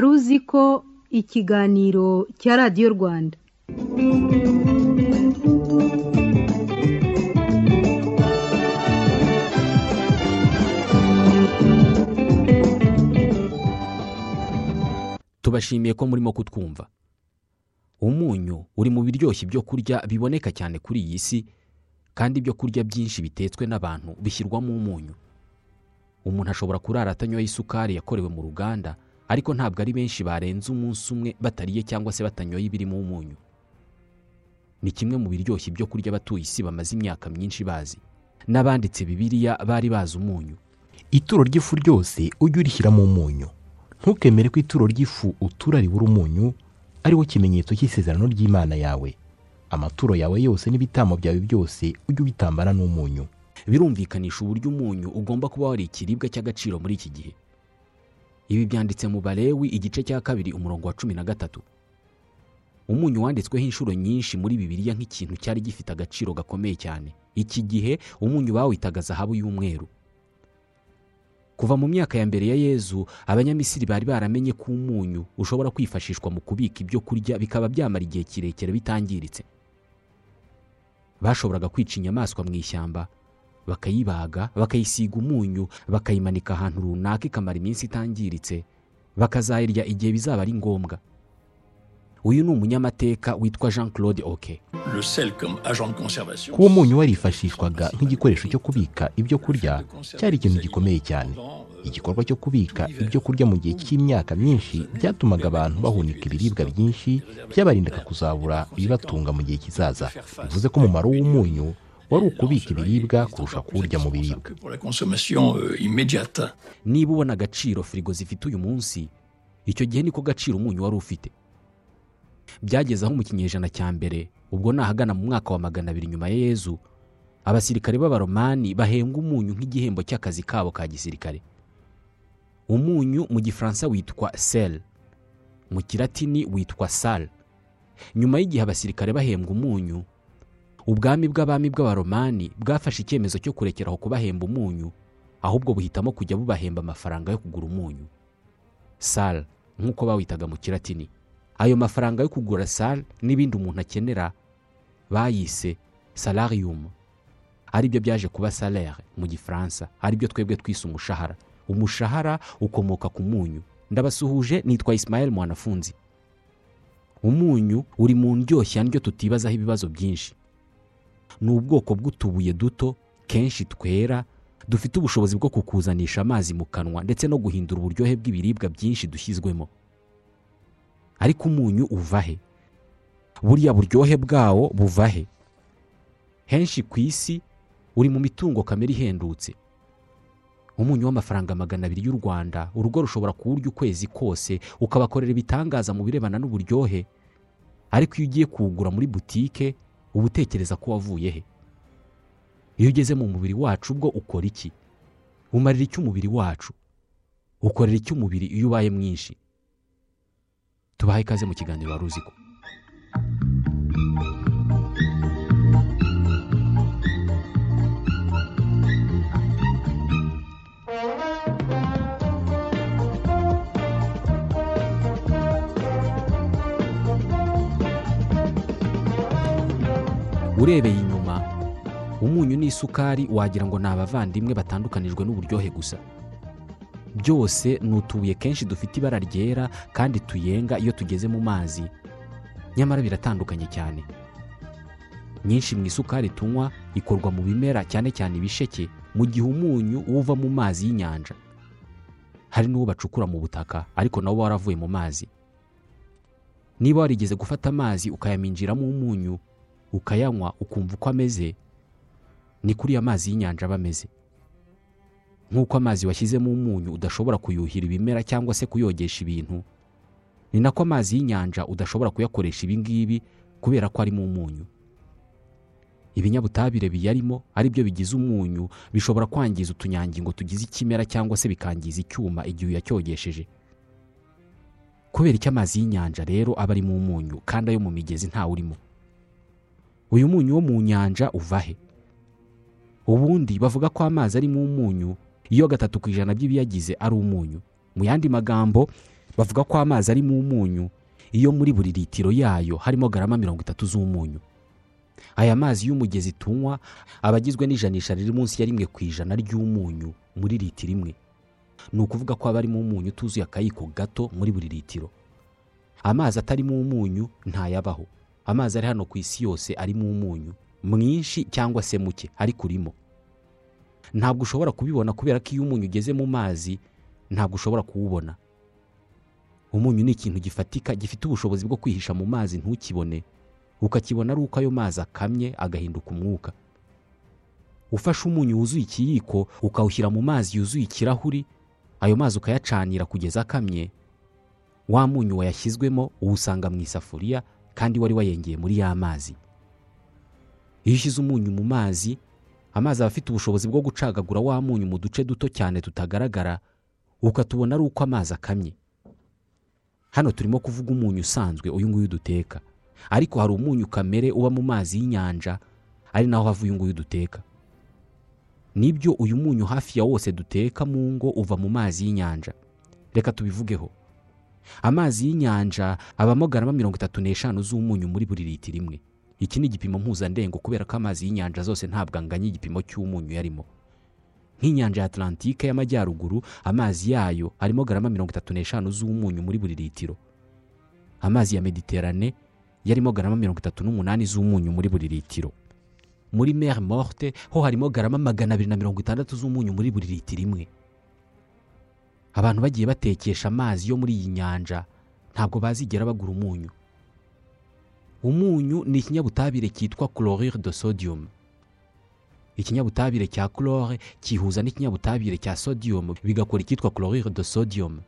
wari uzi ko ikiganiro cya radiyo rwanda. Tubashimiye ko murimo kutwumva. Umunyu uri mu biryoshye ibyo kurya biboneka cyane kuri iyi si kandi ibyo kurya byinshi bitetswe n'abantu bishyirwamo umunyu. Umuntu ashobora kurara atanyoye isukari yakorewe mu ruganda ariko ntabwo ari benshi barenze umunsi umwe batariye cyangwa se batanyoye ibirimo umunyu. Ni kimwe mu biryoshye ibyo kurya abatuye isi bamaze imyaka myinshi bazi. N'abanditse bibiliya bari bazi umunyu. Ituro ry'ifu ryose ujye urishyiramo umunyu. Ntukemere ko ituro ry'ifu utura ribura umunyu ari wo kimenyetso cy'isezerano ry'imana yawe. Amaturo yawe yose n'ibitambo byawe byose ujye ubitambana n'umunyu. Birumvikanisha uburyo umunyu ugomba kuba wari ikiribwa cy'agaciro muri iki gihe. Ibi byanditse mu balewi igice cya kabiri umurongo wa cumi na gatatu. Umunyu wanditsweho inshuro nyinshi muri bibiliya nk'ikintu cyari gifite agaciro gakomeye cyane. Iki gihe umunyu bawitaga zahabu y'umweru. Kuva mu myaka ya mbere ya yezu abanyamisiri bari baramenye ko umunyu ushobora kwifashishwa mu kubika ibyo kurya bikaba byamara igihe kirekire bitangiritse. Bashoboraga kwica inyamaswa mu ishyamba bakayibaga bakayisiga umunyu bakayimanika ahantu runaka ikamara iminsi itangiritse bakazayirya igihe bizaba ari ngombwa. Uyu ni umunyamateka witwa jean claude oke. Le sel comme agent de conservation. kuba umunyu warifashishwaga nk'igikoresho cyo kubika ibyo kurya cyari ikintu gikomeye cyane. Igikorwa cyo kubika ibyo kurya mu gihe cy'imyaka myinshi byatumaga abantu bahunika ibiribwa byinshi byabarindaga kuzabura ibibatunga mu gihe kizaza. Bivuze ko umumaro w'umunyu wari ukubika ibiribwa kurusha kuwurya mu biribwa. Euh, immédiate. niba ubona agaciro firigo zifite uyu munsi icyo gihe niko gaciro umunyu wari ufite. Byageze aho mu kinyejana cya mbere ubwo ni ahagana mu mwaka wa magana abiri nyuma ya yezu abasirikare b'abaromani bahembwa umunyu nk'igihembo cy'akazi kabo ka gisirikare. Umunyu mu gifaransa witwa sel mu kiratini witwa sal. Nyuma y'igihe abasirikare bahembwa umunyu ubwami bw'abami bw'abaromani bwafashe icyemezo cyo kurekeraho kubahemba umunyu ahubwo buhitamo kujya bubahemba amafaranga yo kugura umunyu. Sal nk'uko bawitaga mu kiratini ayo mafaranga yo kugura sal n'ibindi umuntu akenera. Bayise salarium. Aribyo byaje kuba salaire mu gifaransa ari byo twebwe twise umushahara. Umushahara ukomoka ku munyu. Ndabasuhuje nitwa Ismael mwanafunzi. Umunyu uri mu ndyoshya ndyo tutibazaho ibibazo byinshi. Ni ubwoko bw'utubuye duto kenshi twera dufite ubushobozi bwo kukuzanisha amazi mu kanwa ndetse no guhindura uburyohe bw'ibiribwa byinshi dushyizwemo. Ariko umunyu uva he? Buriya buryohe bwawo buva he? Henshi ku isi uri mu mitungo kamere ihendutse. Umunyu w'amafaranga magana abiri y'u rwanda urugo rushobora kuwurya ukwezi kose ukabakorera ibitangaza mu birebana n'uburyohe. Ariko iyo ugiye kuwugura muri butike uba utekereza ko wavuye he? Iyo ugeze mu mubiri wacu ubwo ukora iki? Umarira iki umubiri wacu? Ukorera iki umubiri iyo ubaye mwinshi? Tubahe ikaze mu kiganiro wari urebeye inyuma. Umunyu n'isukari wagira ngo ni abavandimwe batandukanijwe n'uburyohe gusa. Byose ni utubuye kenshi dufite ibara ryera kandi tuyenga iyo tugeze mu mazi. Nyamara biratandukanye cyane. Nyinshi mu isukari tunywa ikorwa mu bimera cyane cyane ibisheke mu gihe umunyu uva mu mazi y'inyanja. Hari n'uwo bacukura mu butaka ariko nawo waravuye mu mazi. Niba warigeze gufata amazi ukayaminjiramo umunyu ukayanywa ukumva uko ameze. Ni kuri ya mazi y'inyanja aba ameze. Nk'uko amazi washyizemo umunyu udashobora kuyuhira ibimera cyangwa se kuyogesha ibintu ni nako amazi y'inyanja udashobora kuyakoresha ibi ngibi kubera ko arimo umunyu ibinyabutabire biyarimo ari byo bigize umunyu bishobora kwangiza utunyangingo tugize ikimera cyangwa se bikangiza icyuma igihe uyacyogesheje kubera icyo amazi y'inyanja rero aba arimo umunyu kandi ayo mu migezi ntawurimo uyu munyu wo mu nyanja uva he? Ubundi bavuga ko amazi arimo umunyu iyo gatatu ku ijana by'ibiyagize ari umunyu. Mu yandi magambo bavuga ko amazi arimo umunyu iyo muri buri litiro yayo harimo garama mirongo itatu z'umunyu. Aya mazi y'umugezi tunywa aba agizwe n'ijanisha riri munsi ya rimwe ku ijana ry'umunyu muri litiro imwe. Ni ukuvuga ko haba harimo umunyu utuzuye akayiko gato muri buri litiro. Amazi atarimo umunyu ntayabaho. Amazi ari hano ku isi yose arimo umunyu mwinshi cyangwa se muke ariko urimo. Ntabwo ushobora kubibona kubera ko iyo umunyu ugeze mu mazi ntabwo ushobora kuwubona. Umunyu ni ikintu gifatika gifite ubushobozi bwo kwihisha mu mazi ntukibone. Ukakibona ari uko ayo mazi akamye agahinduka umwuka. Ufashe umunyu wuzuye ikiyiko ukawushyira mu mazi yuzuye ikirahuri ayo mazi ukayacanira kugeza akamye wa munyu wayashyizwemo uwusanga mu isafuriya kandi wari wayengeye muri ya mazi. Iyo ushyize umunyu mu mazi amazi aba afite ubushobozi bwo gucagagura wa munyu mu duce duto cyane tutagaragara ukatubona ari uko amazi akamye. Hano turimo kuvuga umunyu usanzwe uyu nguyu duteka. Ariko hari umunyu kamere uba mu mazi y'inyanja ari naho hava uyu nguyu duteka. Nibyo uyu munyu hafi ya wose duteka mu ngo uva mu mazi y'inyanja. Reka tubivugeho. Amazi y'inyanja abamo garama mirongo itatu n'eshanu z'umunyu muri buri litiro imwe. Iki ni igipimo mpuzandengo kubera ko amazi y'inyanja zose ntabwo anganya igipimo cy'umunyu yarimo. Nk'inyanja ya atlantike y'amajyaruguru amazi yayo arimo garama mirongo itatu n'eshanu z'umunyu muri buri litiro. Amazi ya mediterane yarimo garama mirongo itatu n'umunani z'umunyu muri buri litiro. Muri mer morte ho harimo garama magana abiri na mirongo itandatu z'umunyu muri buri litiro imwe. Abantu bagiye batekesha amazi yo muri iyi nyanja ntabwo bazigera bagura umunyu. Umunyu ni ikinyabutabire cyitwa chlorure de sodium. Ikinyabutabire cya chlore cyihuza n'ikinyabutabire cya sodium bigakora icyitwa chlorure de sodium.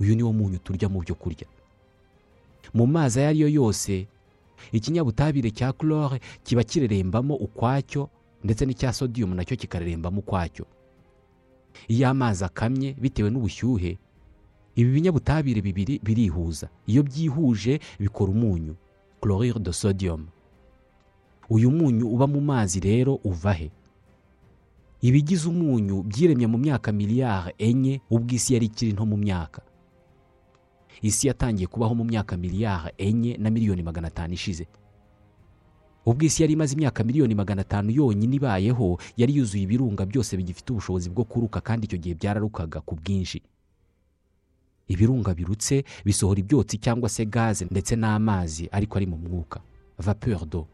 Uyu ni wo munyu turya mu byo kurya. Mu mazi ayo ari yo yose ikinyabutabire cya chlore kiba kirerembamo ukwacyo ndetse n'icya sodium na cyo kikarerembamo ukwacyo. Iyo amazi akamye bitewe n'ubushyuhe ibi binyabutabire bibiri birihuza. Iyo byihuje bikora umunyu chlorure de sodium. Uyu munyu uba mu mazi rero uva he? Ibigize umunyu byiremye mu myaka miliyari enye ubwo isi yari ikiri nto mu myaka. Isi yatangiye kubaho mu myaka miliyari enye na miliyoni magana atanu ishize. Ubwo isi yari imaze imyaka miliyoni magana atanu yonyine ibayeho yari yuzuye ibirunga byose bigifite ubushobozi bwo kuruka kandi icyo gihe byararukaga ku bwinshi. Ibirunga birutse bisohora ibyotsi cyangwa se gaze ndetse n'amazi ariko ari mu mwuka. Vapeur d'eau.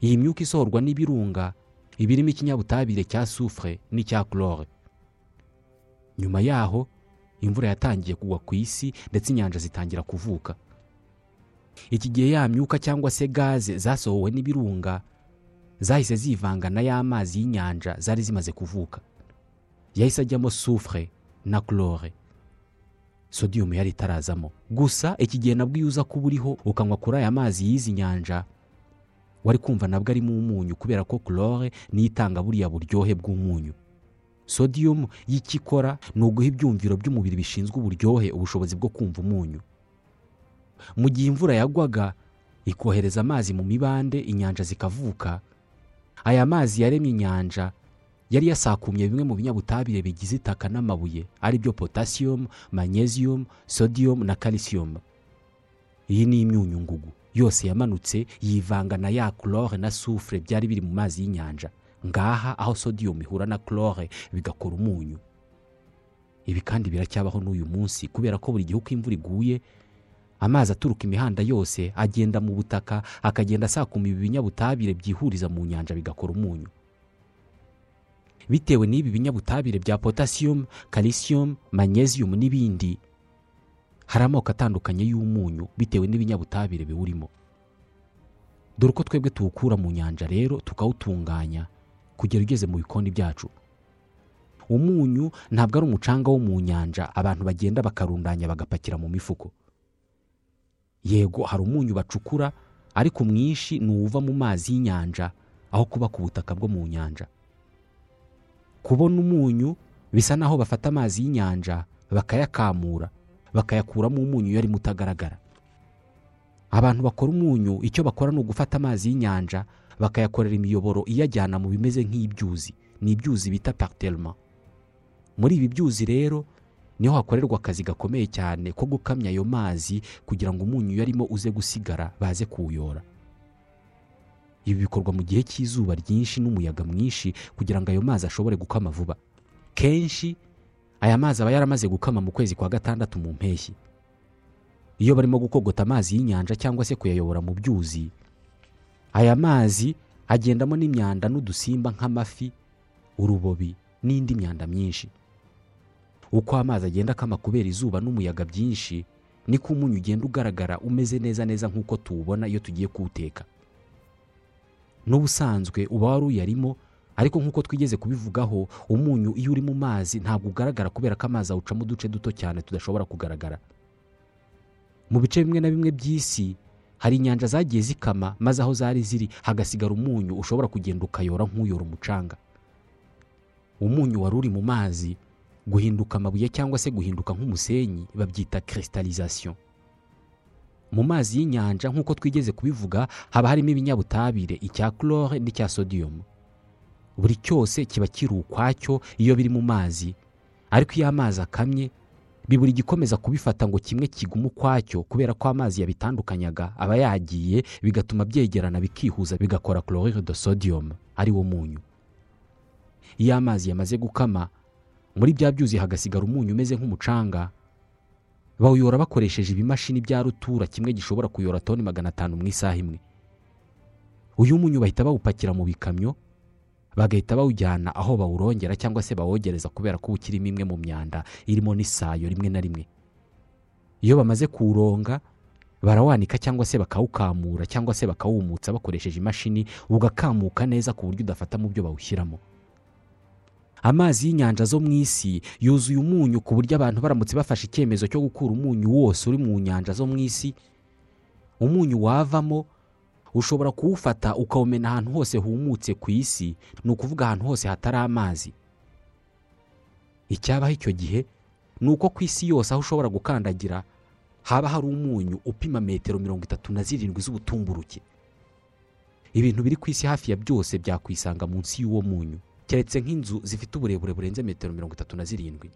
Iyi myuka isohorwa n'ibirunga iba irimo ikinyabutabire cya soufre n'icya chlore. Nyuma yaho imvura yatangiye kugwa ku isi ndetse inyanja zitangira kuvuka. Iki gihe ya myuka cyangwa se gaze zasohowe n'ibirunga zahise zivanga na ya mazi y'inyanja zari zimaze kuvuka. Yahise ajyamo soufre na chlore. Sodium yari itarazamo. Gusa iki gihe nabwo iyo uza kuba uriho ukanywa kuri aya mazi y'izi nyanja wari kumva nabwo arimo umunyu kubera ko chlore niyo itanga buriya buryohe bw'umunyu. Sodium y'icyo ikora ni uguha ibyumviro by'umubiri bishinzwe uburyohe ubushobozi bwo kumva umunyu. Mu gihe imvura yagwaga ikohereza amazi mu mibande inyanja zikavuka. Aya mazi yaremye inyanja yari yasakumye bimwe mu binyabutabire bigize itaka n'amabuye ari byo potassium magnesium sodium na calcium. Iyi ni imyunyungugu yose yamanutse yivanga na ya chlore na soufre byari biri mu mazi y'inyanja. Ngaha aho sodium ihura na chlore bigakora umunyu. Ibi kandi biracyabaho n'uyu munsi kubera ko buri gihe uko imvura iguye amazi aturuka imihanda yose agenda mu butaka akagenda asakuma ibi binyabutabire byihuriza mu nyanja bigakora umunyu. Bitewe n'ibi binyabutabire bya potassium calcium magnesium n'ibindi hari amoko atandukanye y'umunyu bitewe n'ibinyabutabire biwurimo dore uko twebwe tuwukura mu nyanja rero tukawutunganya kugera ugeze mu bikoni byacu. Umunyu ntabwo ari umucanga wo mu nyanja abantu bagenda bakarundanya bagapakira mu mifuko. Yego hari umunyu bacukura ariko mwinshi ni uwuva mu mazi y'inyanja aho kuba ku butaka bwo mu nyanja. Kubona umunyu bisa naho bafata amazi y'inyanja bakayakamura bakayakuramo umunyu iyo arimo utagaragara abantu bakora umunyu icyo bakora ni ugufata amazi y'inyanja bakayakorera imiyoboro iyajyana mu bimeze nk'ibyuzi ni ibyuzi bita pariterema muri ibi byuzi rero ni ho hakorerwa akazi gakomeye cyane ko gukamya ayo mazi kugira ngo umunyu uyarimo uze gusigara baze kuwuyora. Ibi bikorwa mu gihe cy'izuba ryinshi n'umuyaga mwinshi kugira ngo ayo mazi ashobore gukama vuba. Kenshi aya mazi aba yaramaze gukama mu kwezi kwa gatandatu mu mpeshyi. Iyo barimo gukogota amazi y'inyanja cyangwa se kuyayobora mu byuzi aya mazi agendamo n'imyanda n'udusimba nk'amafi urubobi n'indi myanda myinshi. Uko amazi agenda akama kubera izuba n'umuyaga byinshi niko umunyu ugenda ugaragara umeze neza neza nk'uko tuwubona iyo tugiye kuwuteka. N'ubusanzwe uba wari uyarimo ariko nk'uko twigeze kubivugaho umunyu iyo uri mu mazi ntabwo ugaragara kubera ko amazi awucamo uduce duto cyane tudashobora kugaragara. Mu bice bimwe na bimwe by'isi hari inyanja zagiye zikama maze aho zari ziri hagasigara umunyu ushobora kugenda ukayora nk'uyora umucanga. Umunyu wari uri mu mazi guhinduka amabuye cyangwa se guhinduka nk'umusenyi babyita crystallization. Mu mazi y'inyanja nk'uko twigeze kubivuga haba harimo ibinyabutabire icya chlore n'icya sodium. Buri cyose kiba kiri ukwacyo iyo biri mu mazi. Ariko iyo amazi akamye bibura igikomeza kubifata ngo kimwe kigume ukwacyo kubera ko amazi yabitandukanyaga aba yagiye bigatuma byegerana bikihuza bigakora chlorure de sodium ari wo munyu. Iyo amazi yamaze gukama muri bya byuzi hagasigara umunyu umeze nk'umucanga bawuyora bakoresheje ibimashini bya rutura kimwe gishobora kuyora toni magana atanu mu isaha imwe. Uyu munyu bahita bawupakira mu bikamyo bagahita bawujyana aho bawurongera cyangwa se bawogereza kubera ko ukirimo imwe mu myanda irimo n'isayo rimwe na rimwe. Iyo bamaze kuwuronga barawanika cyangwa se bakawukamura cyangwa se bakawumutsa bakoresheje imashini ugakamuka neza ku buryo udafata mu byo bawushyiramo. Amazi y'inyanja zo mu isi yuzuye umunyu ku buryo abantu baramutse bafashe icyemezo cyo gukura umunyu wose uri mu nyanja zo mu isi umunyu wavamo ushobora kuwufata ukawumena ahantu hose humutse ku isi ni ukuvuga ahantu hose hatari amazi. Icyabaho icyo gihe ni uko ku isi yose aho ushobora gukandagira haba hari umunyu upima metero mirongo itatu na zirindwi z'ubutumburuke. Ibintu biri ku isi hafi ya byose byakwisanga munsi y'uwo munyu. Keretse nk'inzu zifite uburebure burenze metero mirongo itatu na zirindwi.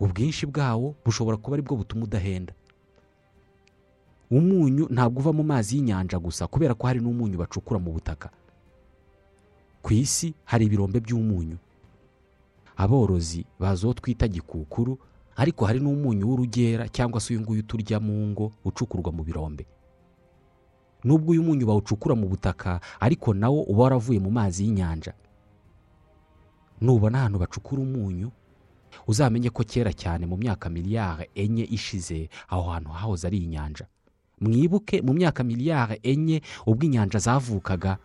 Ubwinshi bwawo bushobora kuba ari bwo butuma udahenda. Umunyu ntabwo uva mu mazi y'inyanja gusa kubera ko hari n'umunyu bacukura mu butaka. Ku isi hari ibirombe by'umunyu. Aborozi bazi uwo twita gikukuru ariko hari n'umunyu w'urugera cyangwa se uyu nguyu turya mu ngo ucukurwa mu birombe. Nubwo uyu munyu bawucukura mu butaka ariko nawo uba waravuye mu mazi y'inyanja. Nubona ahantu bacukura umunyu uzamenye ko kera cyane mu myaka miliyari enye ishize aho hantu hahoze ari inyanja. Mwibuke mu myaka miliyari enye ubwo inyanja zavukaga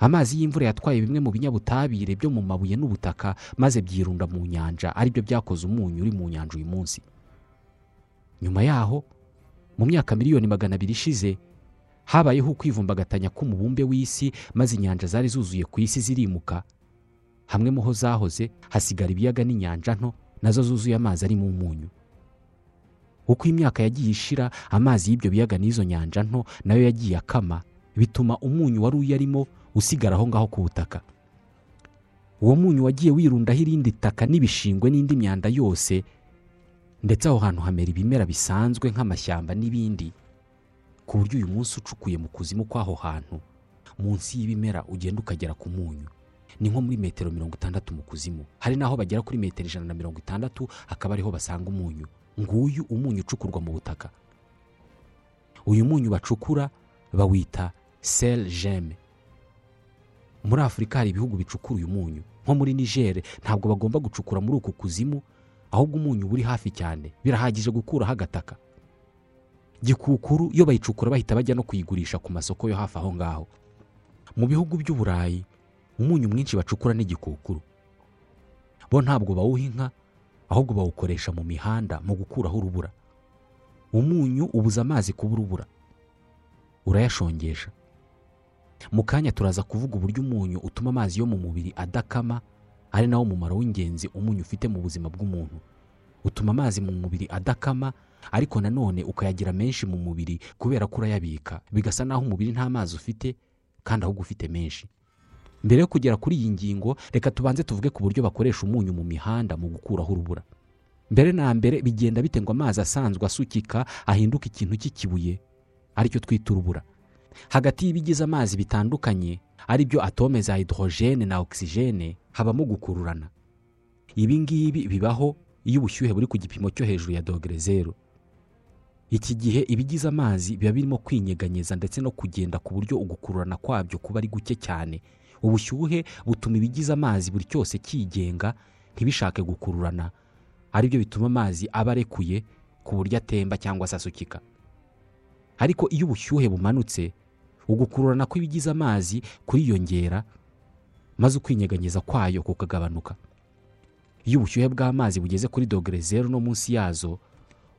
amazi y'imvura yatwaye bimwe mu binyabutabire byo mu mabuye n'ubutaka maze byirunda mu nyanja ari byo byakoze umunyu uri mu nyanja uyu munsi. Nyuma yaho mu myaka miliyoni magana abiri ishize habayeho ukwivumbagatanya k'umubumbe w'isi maze inyanja zari zuzuye ku isi zirimuka. Hamwe mu ho zahoze hasigara ibiyaga n'inyanja nto na zo zuzuye amazi arimo umunyu uko imyaka yagiye ishira amazi y'ibyo biyaga n'izo nyanja nto na yo yagiye akama bituma umunyu wari uyarimo usigara aho ngaho ku butaka. Uwo munyu wagiye wirundaho irindi taka n'ibishingwe n'indi myanda yose ndetse aho hantu hamera ibimera bisanzwe nk'amashyamba n'ibindi. Ku buryo uyu munsi ucukuye mu kuzimu kw'aho hantu munsi y'ibimera ugenda ukagera ku munyu. Ni nko muri metero mirongo itandatu mu kuzimu. Hari n'aho bagera kuri metero ijana na mirongo itandatu akaba ariho basanga umunyu. Nguyu umunyu ucukurwa mu butaka. Uyu munyu bacukura bawita sel geme muri afurika hari ibihugu bicukura uyu munyu. Nko muri nigere ntabwo bagomba gucukura muri uku kuzimu ahubwo umunyu uri hafi cyane. Birahagije gukuraho agataka. Gikukuru iyo bayicukura bahita bajya no kuyigurisha ku masoko yo hafi aho ngaho. Mu bihugu by'uburayi umunyu mwinshi bacukura ni gikukuru. Bo ntabwo bawuha inka ahubwo bawukoresha mu mihanda mu gukuraho urubura. Umunyu ubuza amazi kuba urubura. Urayashongesha. Mu kanya turaza kuvuga uburyo umunyu utuma amazi yo mu mubiri adakama ari nawo mumaro w'ingenzi umunyu ufite mu buzima bw'umuntu. Utuma amazi mu mubiri adakama ariko nanone ukayagira menshi mu mubiri kubera ko urayabika bigasa naho umubiri nta mazi ufite kandi ahubwo ufite menshi. Mbere yo kugera kuri iyi ngingo reka tubanze tuvuge ku buryo bakoresha umunyu mu mihanda mu gukuraho urubura. Mbere na mbere bigenda bite ngo amazi asanzwe asukika ahinduka ikintu cy'ikibuye? Aricyo twita urubura. Hagati y'ibigize amazi bitandukanye ari byo atome za hydrogene na oxygene habamo gukururana. Ibi ngibi bibaho iyo ubushyuhe buri ku gipimo cyo hejuru ya dogere zeru iki gihe ibigize amazi biba birimo kwinyeganyeza ndetse no kugenda ku buryo ugukururana kwabyo kuba ari guke cyane. Ubushyuhe butuma ibigize amazi buri cyose cyigenga ntibishake gukururana. Aribyo bituma amazi aba arekuye ku buryo atemba cyangwa se asukika. Ariko iyo ubushyuhe bumanutse ugukururana kw'ibigize amazi kuriyongera maze ukwinyeganyeza kwayo kukagabanuka. Iyo ubushyuhe bw'amazi bugeze kuri dogere zeru no munsi yazo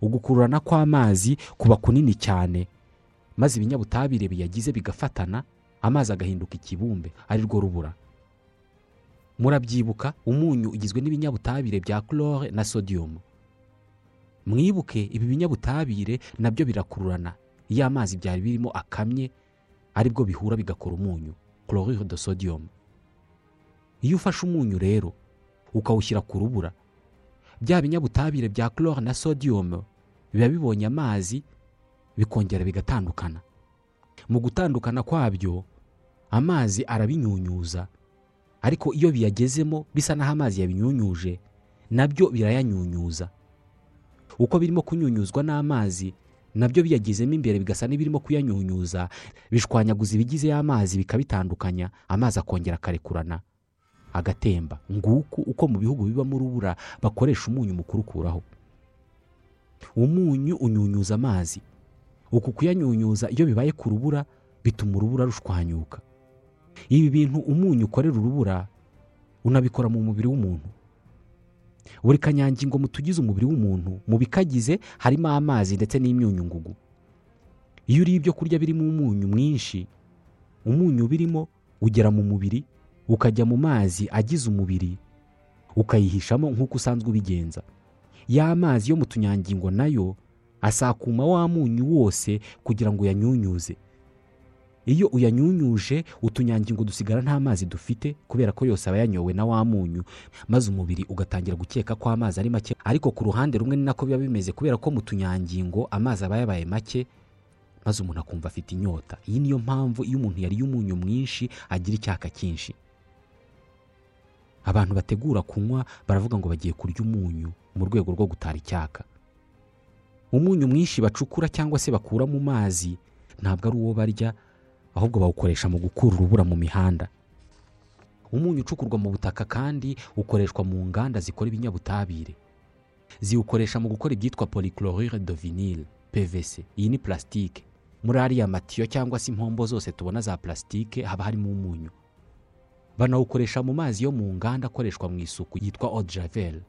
ugukururana kw'amazi kuba kunini cyane. Maze ibinyabutabire biyagize bigafatana amazi agahinduka ikibumbe ari rwo rubura. Murabyibuka umunyu ugizwe n'ibinyabutabire bya chlore na sodium. Mwibuke ibi binyabutabire na byo birakururana. Iyo amazi byari birimo akamye ari bwo bihura bigakora umunyu chlorure de sodium. Iyo ufashe umunyu rero ukawushyira ku rubura bya binyabutabire bya chlore na sodium biba bibonye amazi bikongera bigatandukana. Mu gutandukana kwabyo amazi arabinyunyuza. Ariko iyo biyagezemo bisa n'aho amazi yabinyunyuje na byo birayanyunyuza. Uko birimo kunyunyuzwa n'amazi na byo biyagezemo imbere bigasa n'ibirimo kuyanyunyuza. Bishwanyaguza ibigize y'amazi bikabitandukanya amazi akongera akarekurana. Agatemba. Nguku uko mu bihugu bibamo urubura bakoresha umunyu mu kurukuraho. Umunyu unyunyuza amazi. Uku kuyanyunyuza iyo bibaye ku rubura bituma urubura rushwanyuka. Ibi bintu umunyu ukorera urubura unabikora mu mubiri w'umuntu. Buri kanyangingo mu tugize umubiri w'umuntu mu bikagize harimo amazi ndetse n'imyunyungugu iyo uriye ibyo kurya birimo umunyu mwinshi umunyu birimo ugera mu mubiri ukajya mu mazi agize umubiri ukayihishamo nk'uko usanzwe ubigenza. Ya mazi yo mu tunyangingo na yo asakuma wa munyu wose kugira ngo uyanyunyuze. Iyo uyanyunyuje utunyangingo dusigara nta mazi dufite kubera ko yose aba yanyowe na wa munyu maze umubiri ugatangira gukeka ko amazi ari make. Ariko ku ruhande rumwe ni nako biba bimeze kubera ko mu tunyangingo amazi aba yabaye make maze umuntu akumva afite inyota. Iyi niyo mpamvu iyo umuntu yariye umunyu mwinshi agira icyaka cyinshi. Abantu bategura kunywa baravuga ngo bagiye kurya umunyu. Mu rwego rwo gutara icyaka. Umunyu mwinshi bacukura cyangwa se bakura mu mazi ntabwo ari uwo barya ahubwo bawukoresha mu gukura urubura mu mihanda. Umunyu ucukurwa mu butaka kandi ukoreshwa mu nganda zikora ibinyabutabire. Ziwukoresha mu gukora ibyitwa polychlorure de vinyle pvc iyi ni plastique muri ariya matiyo cyangwa se impombo zose tubona za plastique haba harimo umunyu. Banawukoresha mu mazi yo mu nganda akoreshwa mu isuku yitwa eau de javel.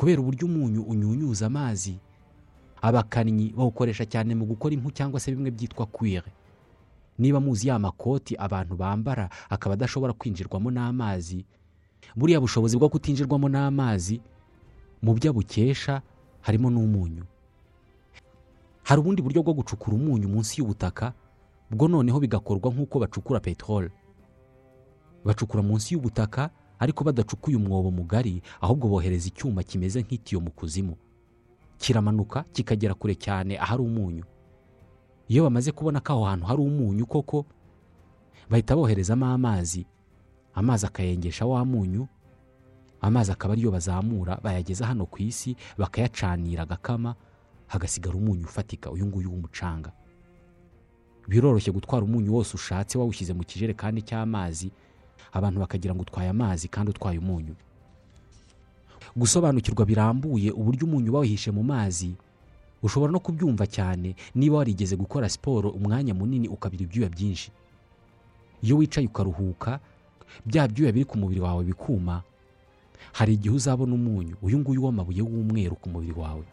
Kubera uburyo umunyu unyunyuza amazi abakannyi bawukoresha cyane mu gukora impu cyangwa se bimwe byitwa kwire. Niba muzi ya makoti abantu bambara akaba adashobora kwinjirwamo n'amazi buriya bushobozi bwo kutinjirwamo n'amazi mu byo abukesha harimo n'umunyu. Hari ubundi buryo bwo gucukura umunyu munsi y'ubutaka bwo noneho bigakorwa nk'uko bacukura peteroli. Bacukura munsi y'ubutaka ariko badacukuye umwobo mugari ahubwo bohereza icyuma kimeze nk'itiyo mu kuzimu. Kiramanuka kikagera kure cyane ahari umunyu. Iyo bamaze kubona ko aho hantu hari umunyu koko bahita boherezamo amazi. Amazi akayengesha wa munyu amazi akaba ariyo bazamura bayageza hano ku isi bakayacanira agakama hagasigara umunyu ufatika uyu nguyu w'umucanga. Biroroshye gutwara umunyu wose ushatse wawushyize mu kijerekani cy'amazi abantu bakagira ngo utwaye amazi kandi utwaye umunyu. Gusobanukirwa birambuye uburyo umunyu bawihishe mu mazi ushobora no kubyumva cyane niba warigeze gukora siporo umwanya munini ukabira ibyuya byinshi. Iyo wicaye ukaruhuka bya byuya biri ku mubiri wawe bikuma hari igihe uzabona umunyu uyu nguyu w'amabuye w'umweru ku mubiri wawe.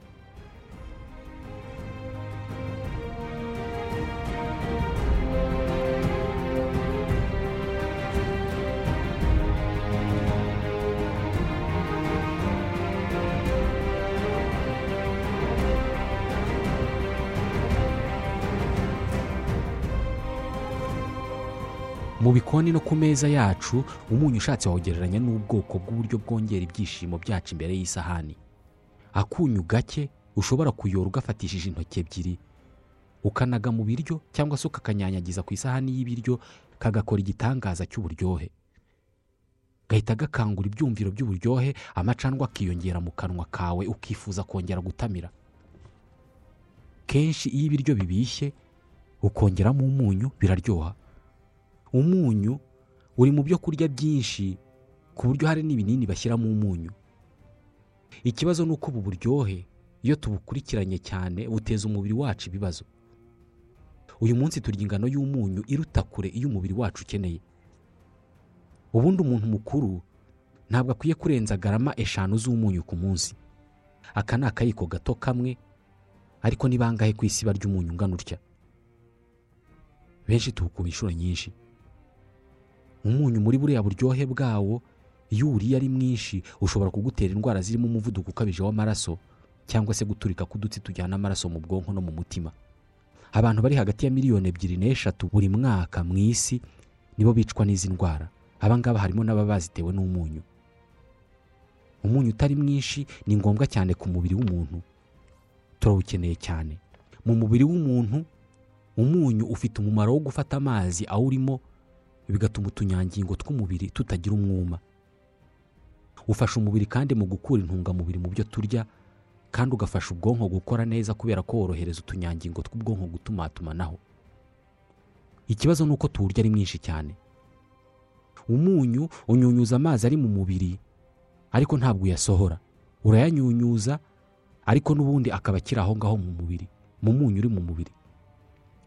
Mu bikoni no ku meza yacu umunyu ushatse wawugereranya n'ubwoko bw'uburyo bwongera ibyishimo byacu imbere y'isahani. Akunyu gake ushobora kuyora ugafatishije intoki ebyiri. Ukanaga mu biryo cyangwa se ukakanyanyagiza ku isahani y'ibiryo kagakora igitangaza cy'uburyohe. Gahita gakangura ibyumviro by'uburyohe amacandwa akiyongera mu kanwa kawe ukifuza kongera gutamira. Kenshi iyo ibiryo bibishye ukongeramo umunyu biraryoha. Umunyu uri mu byo kurya byinshi ku buryo hari n'ibinini bashyiramo umunyu. Ikibazo ni uko ubu buryohe iyo tubukurikiranye cyane buteza umubiri wacu ibibazo. Uyu munsi turya ingano y'umunyu iruta kure iyo umubiri wacu ukeneye. Ubundi umuntu mukuru ntabwo akwiye kurenza garama eshanu z'umunyu ku munsi. Aka ni akayiko gato kamwe ariko ni bangahe ku isi barya umunyu ungana utya? Benshi tuwukuba inshuro nyinshi. Umunyu muri buriya buryohe bwawo iyo uwuriye ari mwinshi ushobora kugutera indwara zirimo umuvuduko ukabije w'amaraso cyangwa se guturika k'udutsi tujyana amaraso mu bwonko no mu mutima. Abantu bari hagati ya miliyoni ebyiri n'eshatu buri mwaka mu isi nibo bicwa n'izi ndwara. Abangaba harimo n'ababa bazitewe n'umunyu. Umunyu utari mwinshi ni ngombwa cyane ku mubiri w'umuntu. Turawukeneye cyane. Mu mubiri w'umuntu umunyu ufite umumaro wo gufata amazi awurimo bigatuma utunyangingo tw'umubiri tutagira umwuma. Ufasha umubiri kandi mu gukura intungamubiri mu byo turya kandi ugafasha ubwonko gukora neza kubera ko worohereza utunyangingo tw'ubwonko gutumatumanaho ikibazo ni uko tuwurya ari mwinshi cyane. Umunyu unyunyuza amazi ari mu mubiri ariko ntabwo uyasohora. Urayanyunyuza ariko n'ubundi akaba akiri aho ngaho mu mubiri mu munyu uri mu mubiri.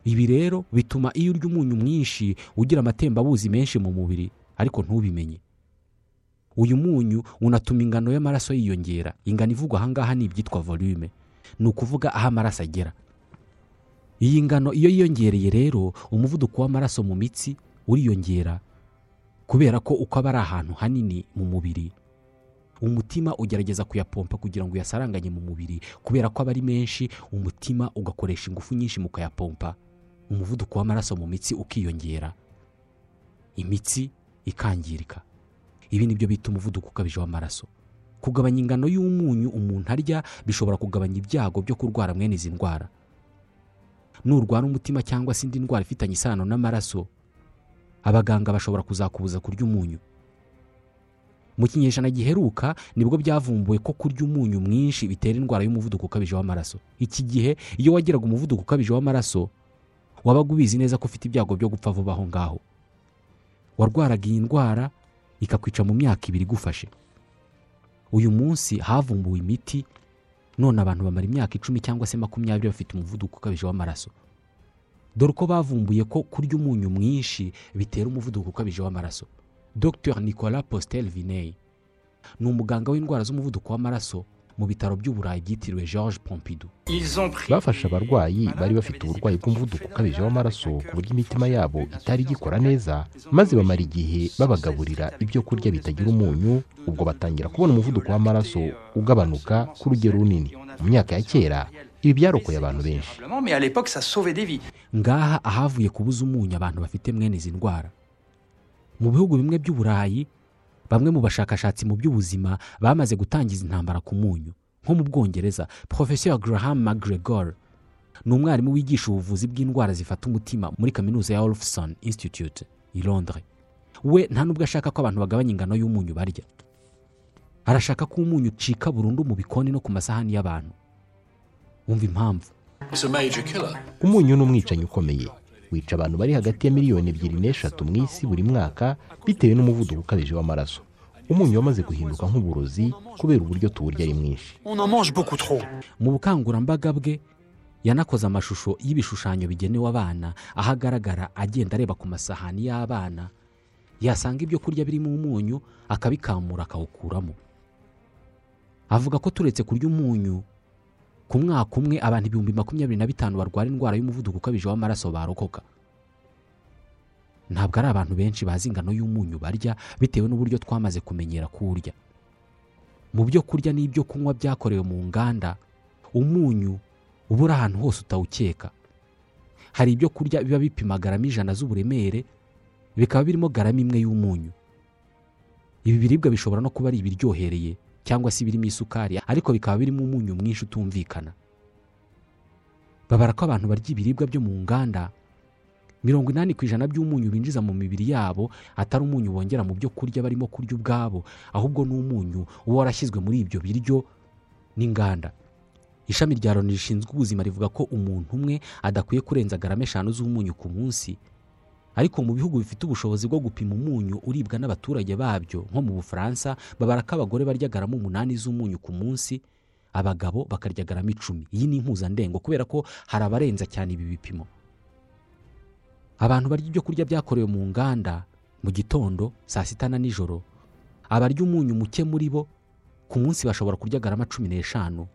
Ibi rero bituma iyo urya umunyu mwinshi ugira amatembabuzi menshi mu mubiri ariko ntubimenye. Uyu munyu unatuma ingano y'amaraso yiyongera. Ingano ivugwa ahangaha ni ibyitwa volume. Ni ukuvuga aho amaraso agera. Iyi ngano iyo yiyongereye rero umuvuduko w'amaraso mu mitsi uriyongera kubera ko uko aba ari ahantu hanini mu mubiri umutima ugerageza kuyapompa kugira ngo uyasaranganye mu mubiri kubera ko aba ari menshi umutima ugakoresha ingufu nyinshi mu kuyapompa. Umuvuduko w'amaraso mu mitsi ukiyongera. Imitsi ikangirika. Ibi ni byo bita umuvuduko ukabije w'amaraso. Kugabanya ingano y'umunyu umuntu arya bishobora kugabanya ibyago byo kurwara mwene izi ndwara. Nurwara umutima cyangwa se indi ndwara ifitanye isano n'amaraso abaganga bashobora kuzakubuza kurya umunyu. Mu kinyejana giheruka ni bwo byavumbuwe ko kurya umunyu mwinshi bitera indwara y'umuvuduko ukabije w'amaraso. Iki gihe iyo wagiraga umuvuduko ukabije w'amaraso wabaga ubizi neza ko ufite ibyago byo gupfa vuba aho ngaho. Warwaraga iyi ndwara ikakwica mu myaka ibiri igufashe. Uyu munsi havumbuwe imiti none abantu bamara imyaka icumi cyangwa se makumyabiri bafite umuvuduko ukabije w'amaraso. Dore uko bavumbuye ko kurya umunyu mwinshi bitera umuvuduko ukabije w'amaraso. Dr nicolas postel viney ni umuganga w'indwara z'umuvuduko w'amaraso mu bitaro by'uburayi byitiriwe george pompidou. Bafashe abarwayi bari bafite uburwayi bw'umuvuduko ukabije w'amaraso ku buryo imitima yabo itari igikora neza maze bamara igihe babagaburira ibyo kurya bitagira umunyu ubwo batangira kubona umuvuduko w'amaraso ugabanuka ku rugero runini. mu myaka ya kera ibi byarokoye abantu benshi. ngaha ahavuye kubuza umunyu abantu bafite mwene izi ndwara. Mu bihugu bimwe by'uburayi bamwe mu bashakashatsi mu by'ubuzima bamaze gutangiza intambara ku munyu nko mu bwongereza professeur graham mcgregor ni umwarimu wigisha ubuvuzi bw'indwara zifata umutima muri kaminuza ya Wolfson institute i londres. We nta nubwo ashaka ko abantu bagabanya ingano y'umunyu barya. Arashaka ko umunyu ucika burundu mu bikoni no ku masahani y'abantu. Wumva impamvu? Umunyu ni umwicanyi ukomeye. Wica abantu bari hagati ya miliyoni ebyiri n'eshatu mu isi buri mwaka bitewe n'umuvuduko ukabije w'amaraso. Umunyu wamaze guhinduka nk'uburozi kubera uburyo tuwurya ari mwinshi. On en mange beaucoup trop. mu bukangurambaga bwe yanakoze amashusho y'ibishushanyo bigenewe abana aho agaragara agenda areba ku masahani y'abana. Yasanga ibyo kurya birimo umunyu akabikamura akawukuramo. Avuga ko turetse kurya umunyu ku mwaka umwe abantu ibihumbi makumyabiri na bitanu barwara indwara y'umuvuduko ukabije w'amaraso barokoka. Ntabwo ari abantu benshi bazi ingano y'umunyu barya bitewe n'uburyo twamaze kumenyera kuwurya mu byo kurya n'ibyo kunywa byakorewe mu nganda umunyu uba uri ahantu hose utawukeka. Hari ibyo kurya biba bipima garama ijana z'uburemere bikaba birimo garama imwe y'umunyu. Ibi biribwa bishobora no kuba ari ibiryohereye. Cyangwa se ibirimo isukari ariko bikaba birimo umunyu mwinshi utumvikana. Babara ko abantu barya ibiribwa byo mu nganda mirongo inani ku ijana by'umunyu binjiza mu mibiri yabo atari umunyu bongera mu byo kurya barimo kurya ubwabo ahubwo ni umunyu uba warashyizwe muri ibyo biryo n'inganda. Ishami rya loni rishinzwe ubuzima rivuga ko umuntu umwe adakwiye kurenza garama eshanu z'umunyu ku munsi. Ariko mu bihugu bifite ubushobozi bwo gupima umunyu uribwa n'abaturage babyo nko mu bufaransa babara ko abagore barya garama umunani z'umunyu ku munsi abagabo bakarya garama icumi. Iyi ni impuzandengo kubera ko hari abarenza cyane ibi bipimo. Abantu barya ibyo kurya byakorewe mu nganda mu gitondo saa sita na nijoro abarya umunyu muke muri bo ku munsi bashobora kurya garama cumi n'eshanu.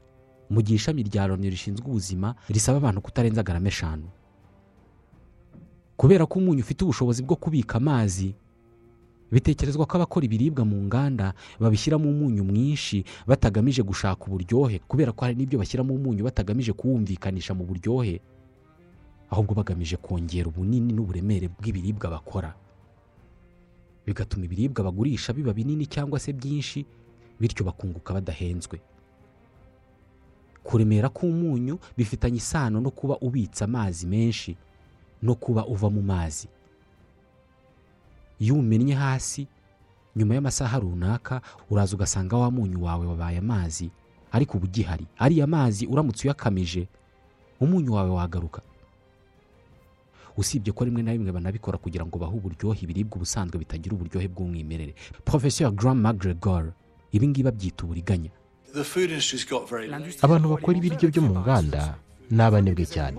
Mu gihe ishami rya loni rishinzwe ubuzima risaba abantu kutarenza garama eshanu. Kubera ko umunyu ufite ubushobozi bwo kubika amazi. Bitekerezwa ko abakora ibiribwa mu nganda babishyiramo umunyu mwinshi batagamije gushaka uburyohe kubera ko hari n'ibyo bashyiramo umunyu batagamije kuwumvikanisha mu buryohe. Ahubwo bagamije kongera ubunini n'uburemere bw'ibiribwa bakora. Bigatuma ibiribwa bagurisha biba binini cyangwa se byinshi bityo bakunguka badahenzwe. Kuremera k'umunyu bifitanye isano no kuba ubitse amazi menshi. No kuba uva mu mazi. Iyo umennye hasi nyuma y'amasaha runaka uraza ugasanga wa munyu wawe wabaye amazi ariko uba ugihari. Ariya mazi uramutse uyakamije umunyu wawe wagaruka. Usibye ko rimwe na rimwe banabikora kugira ngo bahe uburyohe ibiribwa ubusanzwe bitagira uburyohe bw'umwimerere. Professor graham macgregor ibi ngibi abyita uburiganya. Abantu bakora ibiryo byo mu nganda ni abanebwe cyane.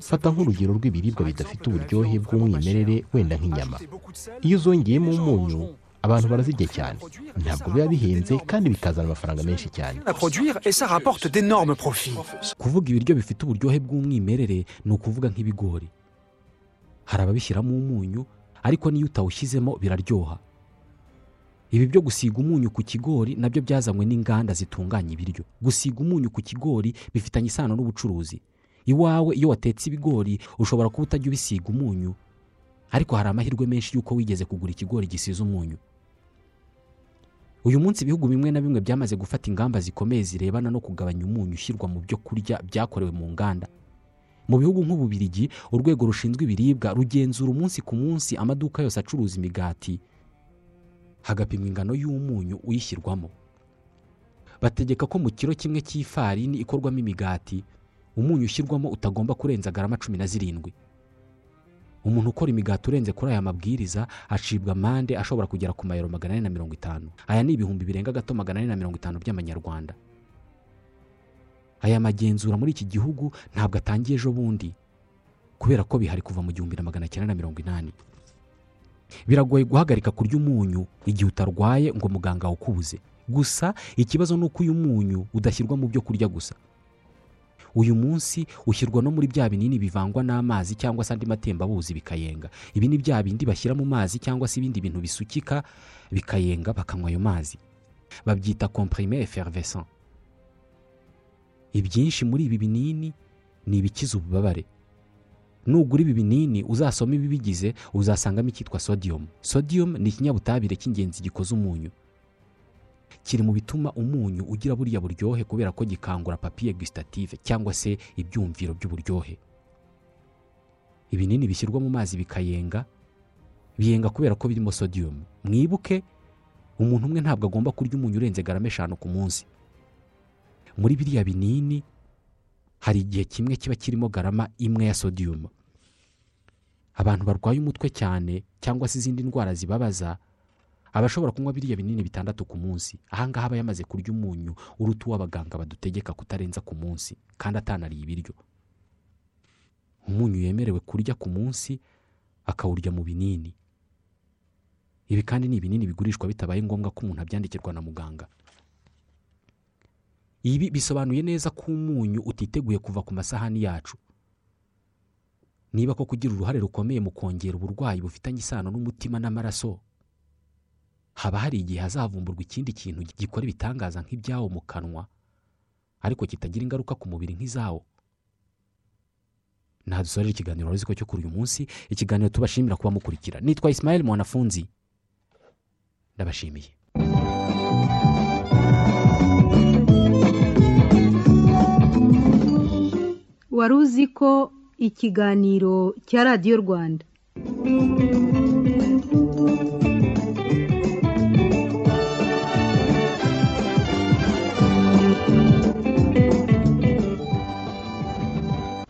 Fata nk'urugero rw'ibiribwa bidafite uburyohe bw'umwimerere wenda nk'inyama. Iyo uzongeyemo umunyu abantu barazirya cyane. Ntabwo biba bihenze kandi bikazana amafaranga menshi cyane. Kuvuga ibiryo bifite uburyohe bw'umwimerere ni ukuvuga nk'ibigori. Hari ababishyiramo umunyu ariko n'iyo utawushyizemo biraryoha. Ibi byo gusiga umunyu ku kigori na byo byazanywe n'inganda zitunganya ibiryo. Gusiga umunyu ku kigori bifitanye isano n'ubucuruzi. Iwawe iyo watetse ibigori ushobora kuba utajya ubisiga umunyu ariko hari amahirwe menshi y'uko wigeze kugura ikigori gisize umunyu. Uyu munsi ibihugu bimwe na bimwe byamaze gufata ingamba zikomeye zirebana no kugabanya umunyu ushyirwa mu byo kurya byakorewe mu nganda. Mu bihugu nk'ububirigi urwego rushinzwe ibiribwa rugenzura umunsi ku munsi amaduka yose acuruza imigati. Hagapimwa ingano y'umunyu uyishyirwamo. Bategeka ko mu kiro kimwe cy'ifarini ikorwamo imigati umunyu ushyirwamo utagomba kurenza garama cumi na zirindwi. Umuntu ukora imigati urenze kuri aya mabwiriza acibwa amande ashobora kugera ku mayero magana ane na mirongo itanu. Aya ni ibihumbi birenga gato magana ane na mirongo itanu by'amanyarwanda. Aya magenzura muri iki gihugu ntabwo atangiye ejo bundi kubera ko bihari kuva mu gihumbi na magana cyenda na mirongo inani. Biragoye guhagarika kurya umunyu igihe utarwaye ngo muganga awukubuze. Gusa ikibazo ni uko uyu munyu udashyirwa mu byo kurya gusa. Uyu munsi ushyirwa no muri bya binini bivangwa n'amazi cyangwa se andi matembabuzi bikayenga. Ibi ni bya bindi bashyira mu mazi cyangwa se ibindi bintu bisukika bikayenga bakanywa ayo mazi. Babyita komprime effervescent. Ibyinshi muri ibi binini ni ibikiza ububabare. Nugura ibi binini uzasoma ibibigize uzasangamo icyitwa sodium. Sodium ni ikinyabutabire cy'ingenzi gikoze umunyu. Kiri mu bituma umunyu ugira buriya buryohe kubera ko gikangura papiye gustative cyangwa se ibyumviro by'uburyohe. Ibinini bishyirwa mu mazi bikayenga biyenga kubera ko birimo sodium. Mwibuke umuntu umwe ntabwo agomba kurya umunyu urenze garama eshanu ku munsi. Muri biriya binini hari igihe kimwe kiba kirimo garama imwe ya sodium. Abantu barwaye umutwe cyane cyangwa se izindi ndwara zibabaza abashobora kunywa biriya binini bitandatu ku munsi. Ahangaha aba yamaze kurya umunyu uruta uw'abaganga badutegeka kutarenza ku munsi kandi atanariye ibiryo. Umunyu yemerewe kurya ku munsi akawurya mu binini. Ibi kandi ni ibinini bigurishwa bitabaye ngombwa ko umuntu abyandikirwa na muganga. Ibi bisobanuye neza ko umunyu utiteguye kuva ku masahani yacu. niba ko kugira uruhare rukomeye mu kongera uburwayi bufitanye isano n'umutima n'amaraso haba hari igihe hazavumburwa ikindi kintu gikora ibitangaza nk'ibyawo mu kanwa ariko kitagira ingaruka ku mubiri nk'izawo. Dusorera ikiganiro ko cyo kuri uyu munsi? Ikiganiro tubashimira kuba mukurikira. Nitwa Ismail mwanafunzi. Ndabashimiye. Wari uzi ko ikiganiro cya radiyo rwanda.